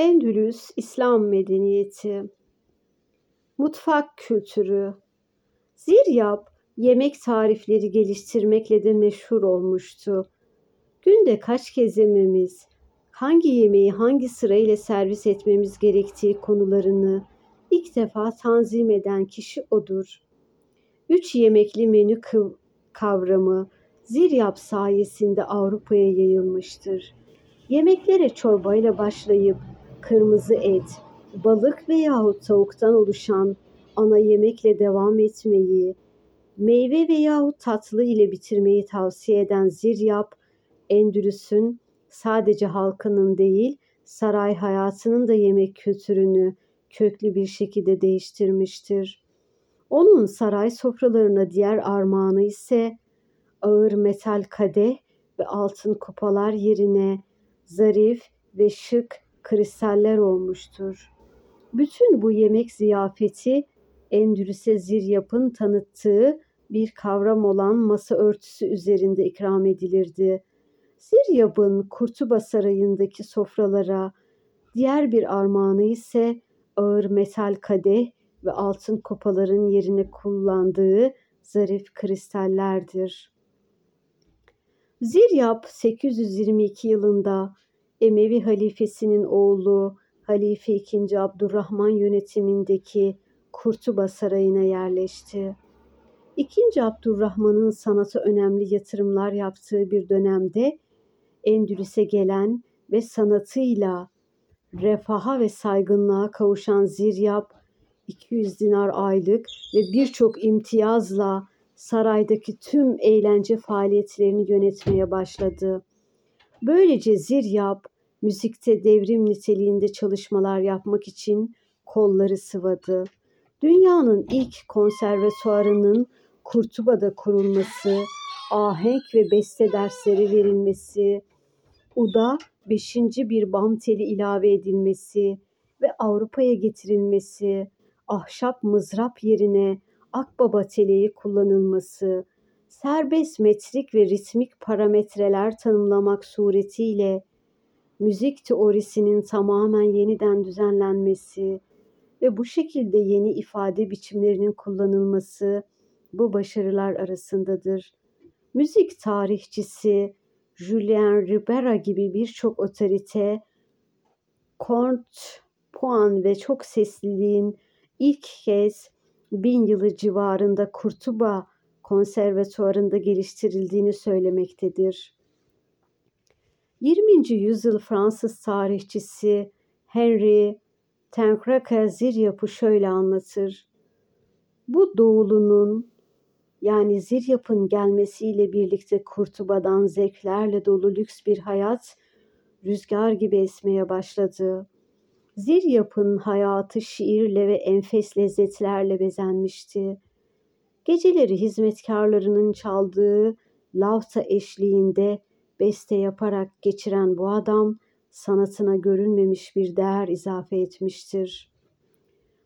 Endülüs İslam medeniyeti Mutfak kültürü Ziryap yemek tarifleri geliştirmekle de meşhur olmuştu. Günde kaç kez yememiz, hangi yemeği hangi sırayla servis etmemiz gerektiği konularını ilk defa tanzim eden kişi odur. Üç yemekli menü kavramı Ziryap sayesinde Avrupa'ya yayılmıştır. Yemeklere çorbayla başlayıp kırmızı et, balık veyahut tavuktan oluşan ana yemekle devam etmeyi, meyve veyahut tatlı ile bitirmeyi tavsiye eden Ziryap, Endülüs'ün sadece halkının değil, saray hayatının da yemek kültürünü köklü bir şekilde değiştirmiştir. Onun saray sofralarına diğer armağanı ise ağır metal kadeh ve altın kupalar yerine zarif ve şık kristaller olmuştur. Bütün bu yemek ziyafeti Endülüs'e Ziryap'ın tanıttığı bir kavram olan masa örtüsü üzerinde ikram edilirdi. Ziryap'ın Kurtuba Sarayı'ndaki sofralara diğer bir armağanı ise ağır metal kadeh ve altın kupaların yerine kullandığı zarif kristallerdir. Ziryap 822 yılında Emevi halifesinin oğlu Halife II. Abdurrahman yönetimindeki Kurtuba Sarayı'na yerleşti. İkinci Abdurrahman'ın sanata önemli yatırımlar yaptığı bir dönemde Endülüs'e gelen ve sanatıyla refaha ve saygınlığa kavuşan Ziryap 200 dinar aylık ve birçok imtiyazla saraydaki tüm eğlence faaliyetlerini yönetmeye başladı. Böylece Ziryap müzikte devrim niteliğinde çalışmalar yapmak için kolları sıvadı. Dünyanın ilk konservatuarının Kurtuba'da kurulması, ahenk ve beste dersleri verilmesi, Uda beşinci bir bam teli ilave edilmesi ve Avrupa'ya getirilmesi, ahşap mızrap yerine akbaba teleği kullanılması, serbest metrik ve ritmik parametreler tanımlamak suretiyle müzik teorisinin tamamen yeniden düzenlenmesi ve bu şekilde yeni ifade biçimlerinin kullanılması bu başarılar arasındadır. Müzik tarihçisi Julien Ribera gibi birçok otorite, Kont, Puan ve çok sesliliğin ilk kez bin yılı civarında Kurtuba konservatuarında geliştirildiğini söylemektedir. 20. yüzyıl Fransız tarihçisi Henry Tenkraka Ziryap'ı şöyle anlatır. Bu doğulunun yani Ziryap'ın gelmesiyle birlikte Kurtuba'dan zevklerle dolu lüks bir hayat rüzgar gibi esmeye başladı. Ziryap'ın hayatı şiirle ve enfes lezzetlerle bezenmişti. Geceleri hizmetkarlarının çaldığı lavta eşliğinde beste yaparak geçiren bu adam sanatına görünmemiş bir değer izafe etmiştir.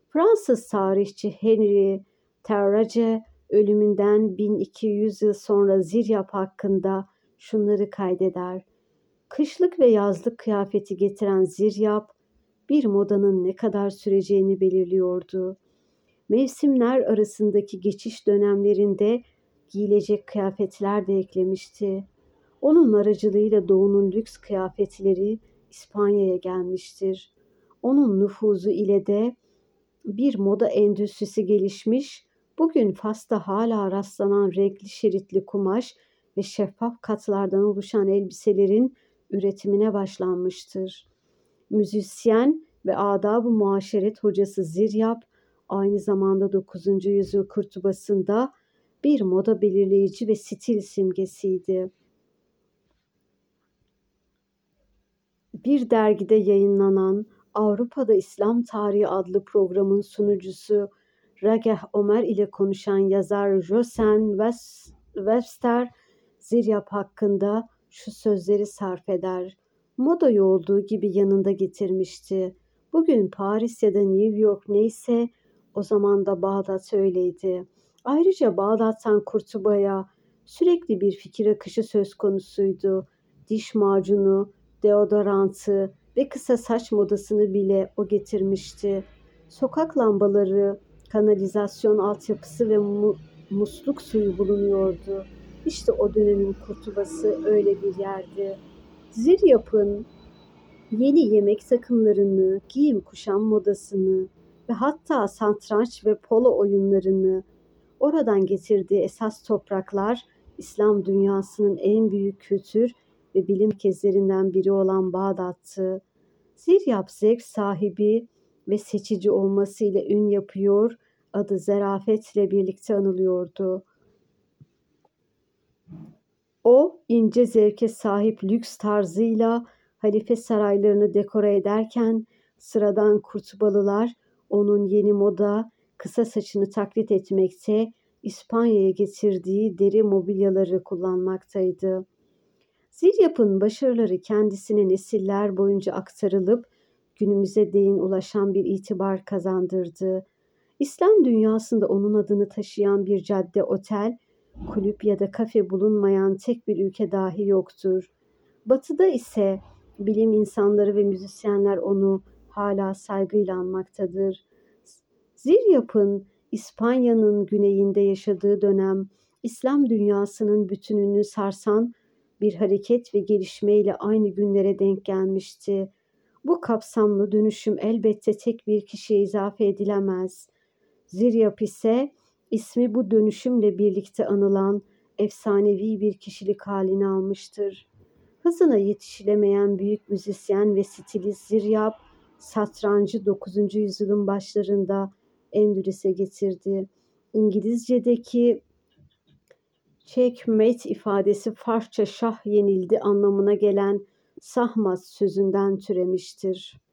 Fransız tarihçi Henry Terrace ölümünden 1200 yıl sonra Ziryap hakkında şunları kaydeder. Kışlık ve yazlık kıyafeti getiren Ziryap bir modanın ne kadar süreceğini belirliyordu. Mevsimler arasındaki geçiş dönemlerinde giyilecek kıyafetler de eklemişti. Onun aracılığıyla doğunun lüks kıyafetleri İspanya'ya gelmiştir. Onun nüfuzu ile de bir moda endüstrisi gelişmiş, bugün Fas'ta hala rastlanan renkli şeritli kumaş ve şeffaf katlardan oluşan elbiselerin üretimine başlanmıştır. Müzisyen ve adab-ı muaşeret hocası Ziryap aynı zamanda 9. yüzyıl kurtubasında bir moda belirleyici ve stil simgesiydi. Bir dergide yayınlanan Avrupa'da İslam Tarihi adlı programın sunucusu Rageh Ömer ile konuşan yazar Josen Webster Ziryap hakkında şu sözleri sarf eder. Modayı olduğu gibi yanında getirmişti. Bugün Paris ya da New York neyse o zaman da Bağdat öyleydi. Ayrıca Bağdat'tan Kurtuba'ya sürekli bir fikir akışı söz konusuydu. Diş macunu, deodorantı, ve kısa saç modasını bile o getirmişti. Sokak lambaları, kanalizasyon altyapısı ve mu musluk suyu bulunuyordu. İşte o dönemin kurtubası öyle bir yerdi. Ziryap'ın yeni yemek takımlarını, giyim kuşam modasını ve hatta santranç ve polo oyunlarını oradan getirdiği esas topraklar İslam dünyasının en büyük kültür ve bilim kezlerinden biri olan Bağdat'tı. Ziryap zevk sahibi ve seçici olmasıyla ün yapıyor, adı zerafetle birlikte anılıyordu. O ince zevke sahip lüks tarzıyla halife saraylarını dekore ederken sıradan kurtubalılar onun yeni moda kısa saçını taklit etmekte, İspanya'ya getirdiği deri mobilyaları kullanmaktaydı. Ziryap'ın başarıları kendisine nesiller boyunca aktarılıp günümüze değin ulaşan bir itibar kazandırdı. İslam dünyasında onun adını taşıyan bir cadde, otel, kulüp ya da kafe bulunmayan tek bir ülke dahi yoktur. Batı'da ise bilim insanları ve müzisyenler onu hala saygıyla anmaktadır. Ziryap'ın İspanya'nın güneyinde yaşadığı dönem İslam dünyasının bütününü sarsan bir hareket ve gelişmeyle aynı günlere denk gelmişti. Bu kapsamlı dönüşüm elbette tek bir kişiye izafe edilemez. Ziryap ise ismi bu dönüşümle birlikte anılan efsanevi bir kişilik halini almıştır. Hızına yetişilemeyen büyük müzisyen ve stilist Ziryap, satrancı 9. yüzyılın başlarında Endülüs'e getirdi. İngilizce'deki checkmate ifadesi Farsça şah yenildi anlamına gelen sahmaz sözünden türemiştir.